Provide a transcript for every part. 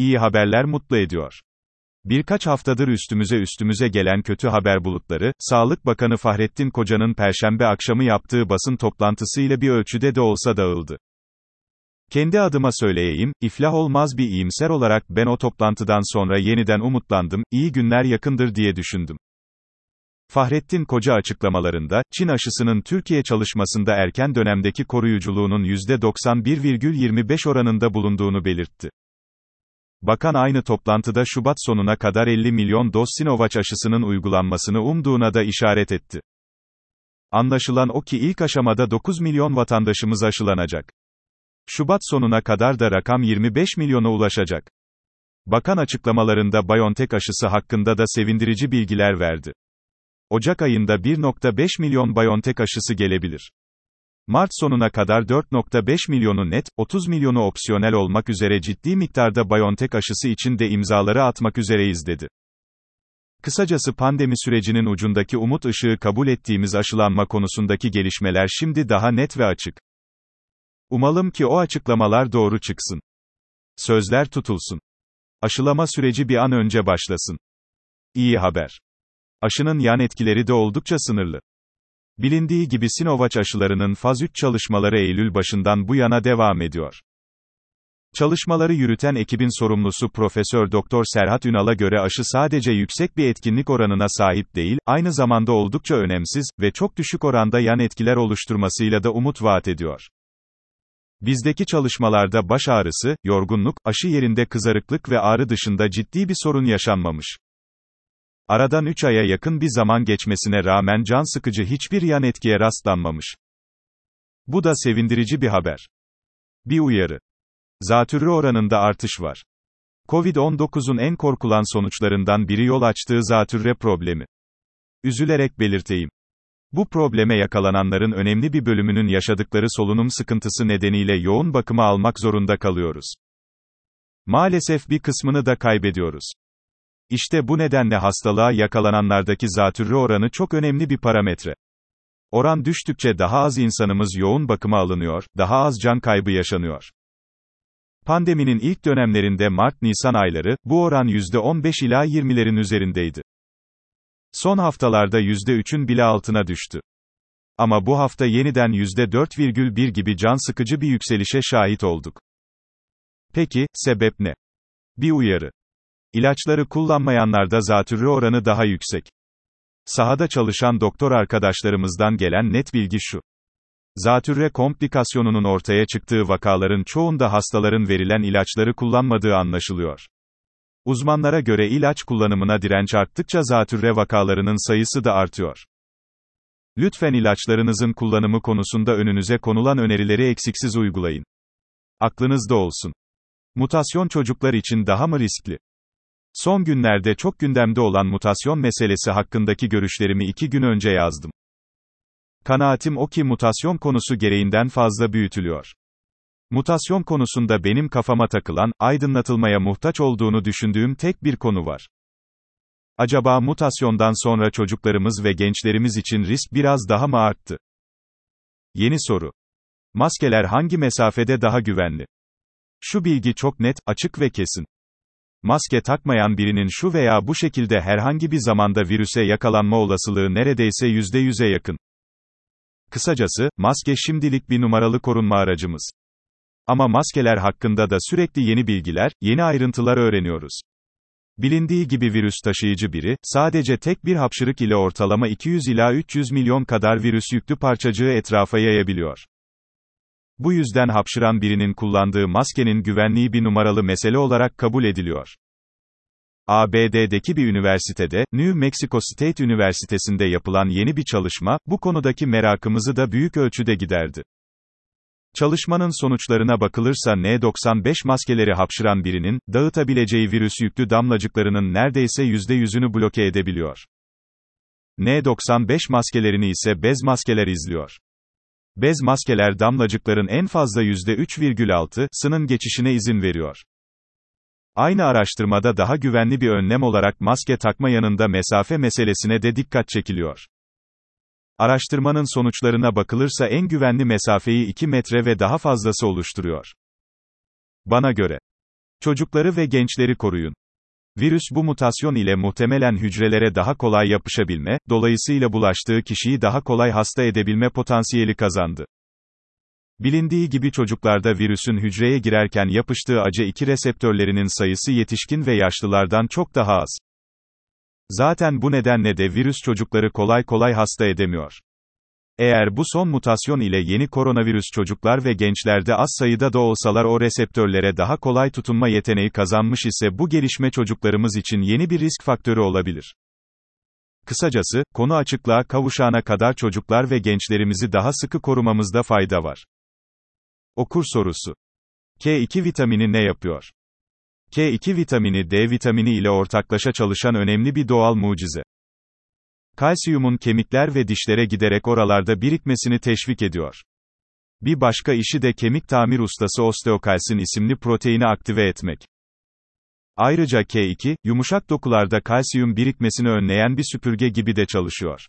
iyi haberler mutlu ediyor. Birkaç haftadır üstümüze üstümüze gelen kötü haber bulutları, Sağlık Bakanı Fahrettin Koca'nın perşembe akşamı yaptığı basın toplantısıyla bir ölçüde de olsa dağıldı. Kendi adıma söyleyeyim, iflah olmaz bir iyimser olarak ben o toplantıdan sonra yeniden umutlandım, iyi günler yakındır diye düşündüm. Fahrettin Koca açıklamalarında, Çin aşısının Türkiye çalışmasında erken dönemdeki koruyuculuğunun %91,25 oranında bulunduğunu belirtti. Bakan aynı toplantıda Şubat sonuna kadar 50 milyon doz Sinovac aşısının uygulanmasını umduğuna da işaret etti. Anlaşılan o ki ilk aşamada 9 milyon vatandaşımız aşılanacak. Şubat sonuna kadar da rakam 25 milyona ulaşacak. Bakan açıklamalarında BioNTech aşısı hakkında da sevindirici bilgiler verdi. Ocak ayında 1.5 milyon BioNTech aşısı gelebilir. Mart sonuna kadar 4.5 milyonu net, 30 milyonu opsiyonel olmak üzere ciddi miktarda BioNTech aşısı için de imzaları atmak üzereyiz dedi. Kısacası pandemi sürecinin ucundaki umut ışığı kabul ettiğimiz aşılanma konusundaki gelişmeler şimdi daha net ve açık. Umalım ki o açıklamalar doğru çıksın. Sözler tutulsun. Aşılama süreci bir an önce başlasın. İyi haber. Aşının yan etkileri de oldukça sınırlı. Bilindiği gibi Sinovac aşılarının faz 3 çalışmaları Eylül başından bu yana devam ediyor. Çalışmaları yürüten ekibin sorumlusu Profesör Doktor Serhat Ünal'a göre aşı sadece yüksek bir etkinlik oranına sahip değil, aynı zamanda oldukça önemsiz ve çok düşük oranda yan etkiler oluşturmasıyla da umut vaat ediyor. Bizdeki çalışmalarda baş ağrısı, yorgunluk, aşı yerinde kızarıklık ve ağrı dışında ciddi bir sorun yaşanmamış. Aradan 3 aya yakın bir zaman geçmesine rağmen can sıkıcı hiçbir yan etkiye rastlanmamış. Bu da sevindirici bir haber. Bir uyarı. Zatürre oranında artış var. Covid-19'un en korkulan sonuçlarından biri yol açtığı zatürre problemi. Üzülerek belirteyim. Bu probleme yakalananların önemli bir bölümünün yaşadıkları solunum sıkıntısı nedeniyle yoğun bakıma almak zorunda kalıyoruz. Maalesef bir kısmını da kaybediyoruz. İşte bu nedenle hastalığa yakalananlardaki zatürre oranı çok önemli bir parametre. Oran düştükçe daha az insanımız yoğun bakıma alınıyor, daha az can kaybı yaşanıyor. Pandeminin ilk dönemlerinde Mart-Nisan ayları, bu oran %15 ila 20'lerin üzerindeydi. Son haftalarda %3'ün bile altına düştü. Ama bu hafta yeniden %4,1 gibi can sıkıcı bir yükselişe şahit olduk. Peki, sebep ne? Bir uyarı. İlaçları kullanmayanlarda zatürre oranı daha yüksek. Sahada çalışan doktor arkadaşlarımızdan gelen net bilgi şu. Zatürre komplikasyonunun ortaya çıktığı vakaların çoğunda hastaların verilen ilaçları kullanmadığı anlaşılıyor. Uzmanlara göre ilaç kullanımına direnç arttıkça zatürre vakalarının sayısı da artıyor. Lütfen ilaçlarınızın kullanımı konusunda önünüze konulan önerileri eksiksiz uygulayın. Aklınızda olsun. Mutasyon çocuklar için daha mı riskli? Son günlerde çok gündemde olan mutasyon meselesi hakkındaki görüşlerimi iki gün önce yazdım. Kanaatim o ki mutasyon konusu gereğinden fazla büyütülüyor. Mutasyon konusunda benim kafama takılan, aydınlatılmaya muhtaç olduğunu düşündüğüm tek bir konu var. Acaba mutasyondan sonra çocuklarımız ve gençlerimiz için risk biraz daha mı arttı? Yeni soru. Maskeler hangi mesafede daha güvenli? Şu bilgi çok net, açık ve kesin. Maske takmayan birinin şu veya bu şekilde herhangi bir zamanda virüse yakalanma olasılığı neredeyse %100'e yakın. Kısacası, maske şimdilik bir numaralı korunma aracımız. Ama maskeler hakkında da sürekli yeni bilgiler, yeni ayrıntılar öğreniyoruz. Bilindiği gibi virüs taşıyıcı biri, sadece tek bir hapşırık ile ortalama 200 ila 300 milyon kadar virüs yüklü parçacığı etrafa yayabiliyor. Bu yüzden hapşıran birinin kullandığı maskenin güvenliği bir numaralı mesele olarak kabul ediliyor. ABD'deki bir üniversitede, New Mexico State Üniversitesi'nde yapılan yeni bir çalışma, bu konudaki merakımızı da büyük ölçüde giderdi. Çalışmanın sonuçlarına bakılırsa N95 maskeleri hapşıran birinin, dağıtabileceği virüs yüklü damlacıklarının neredeyse %100'ünü bloke edebiliyor. N95 maskelerini ise bez maskeler izliyor. Bez maskeler damlacıkların en fazla %3,6'sının geçişine izin veriyor. Aynı araştırmada daha güvenli bir önlem olarak maske takma yanında mesafe meselesine de dikkat çekiliyor. Araştırmanın sonuçlarına bakılırsa en güvenli mesafeyi 2 metre ve daha fazlası oluşturuyor. Bana göre Çocukları ve gençleri koruyun. Virüs bu mutasyon ile muhtemelen hücrelere daha kolay yapışabilme, dolayısıyla bulaştığı kişiyi daha kolay hasta edebilme potansiyeli kazandı. Bilindiği gibi çocuklarda virüsün hücreye girerken yapıştığı ACE2 reseptörlerinin sayısı yetişkin ve yaşlılardan çok daha az. Zaten bu nedenle de virüs çocukları kolay kolay hasta edemiyor. Eğer bu son mutasyon ile yeni koronavirüs çocuklar ve gençlerde az sayıda da olsalar o reseptörlere daha kolay tutunma yeteneği kazanmış ise bu gelişme çocuklarımız için yeni bir risk faktörü olabilir. Kısacası, konu açıklığa kavuşana kadar çocuklar ve gençlerimizi daha sıkı korumamızda fayda var. Okur sorusu. K2 vitamini ne yapıyor? K2 vitamini D vitamini ile ortaklaşa çalışan önemli bir doğal mucize. Kalsiyumun kemikler ve dişlere giderek oralarda birikmesini teşvik ediyor. Bir başka işi de kemik tamir ustası osteokalsin isimli proteini aktive etmek. Ayrıca K2, yumuşak dokularda kalsiyum birikmesini önleyen bir süpürge gibi de çalışıyor.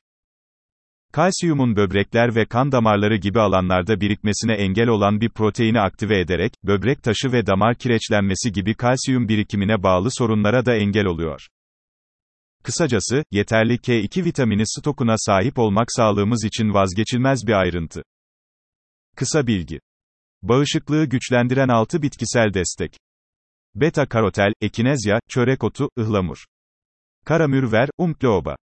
Kalsiyumun böbrekler ve kan damarları gibi alanlarda birikmesine engel olan bir proteini aktive ederek, böbrek taşı ve damar kireçlenmesi gibi kalsiyum birikimine bağlı sorunlara da engel oluyor. Kısacası, yeterli K2 vitamini stokuna sahip olmak sağlığımız için vazgeçilmez bir ayrıntı. Kısa bilgi. Bağışıklığı güçlendiren 6 bitkisel destek. Beta karotel, ekinezya, çörek otu, ıhlamur. Karamürver, umkleoba.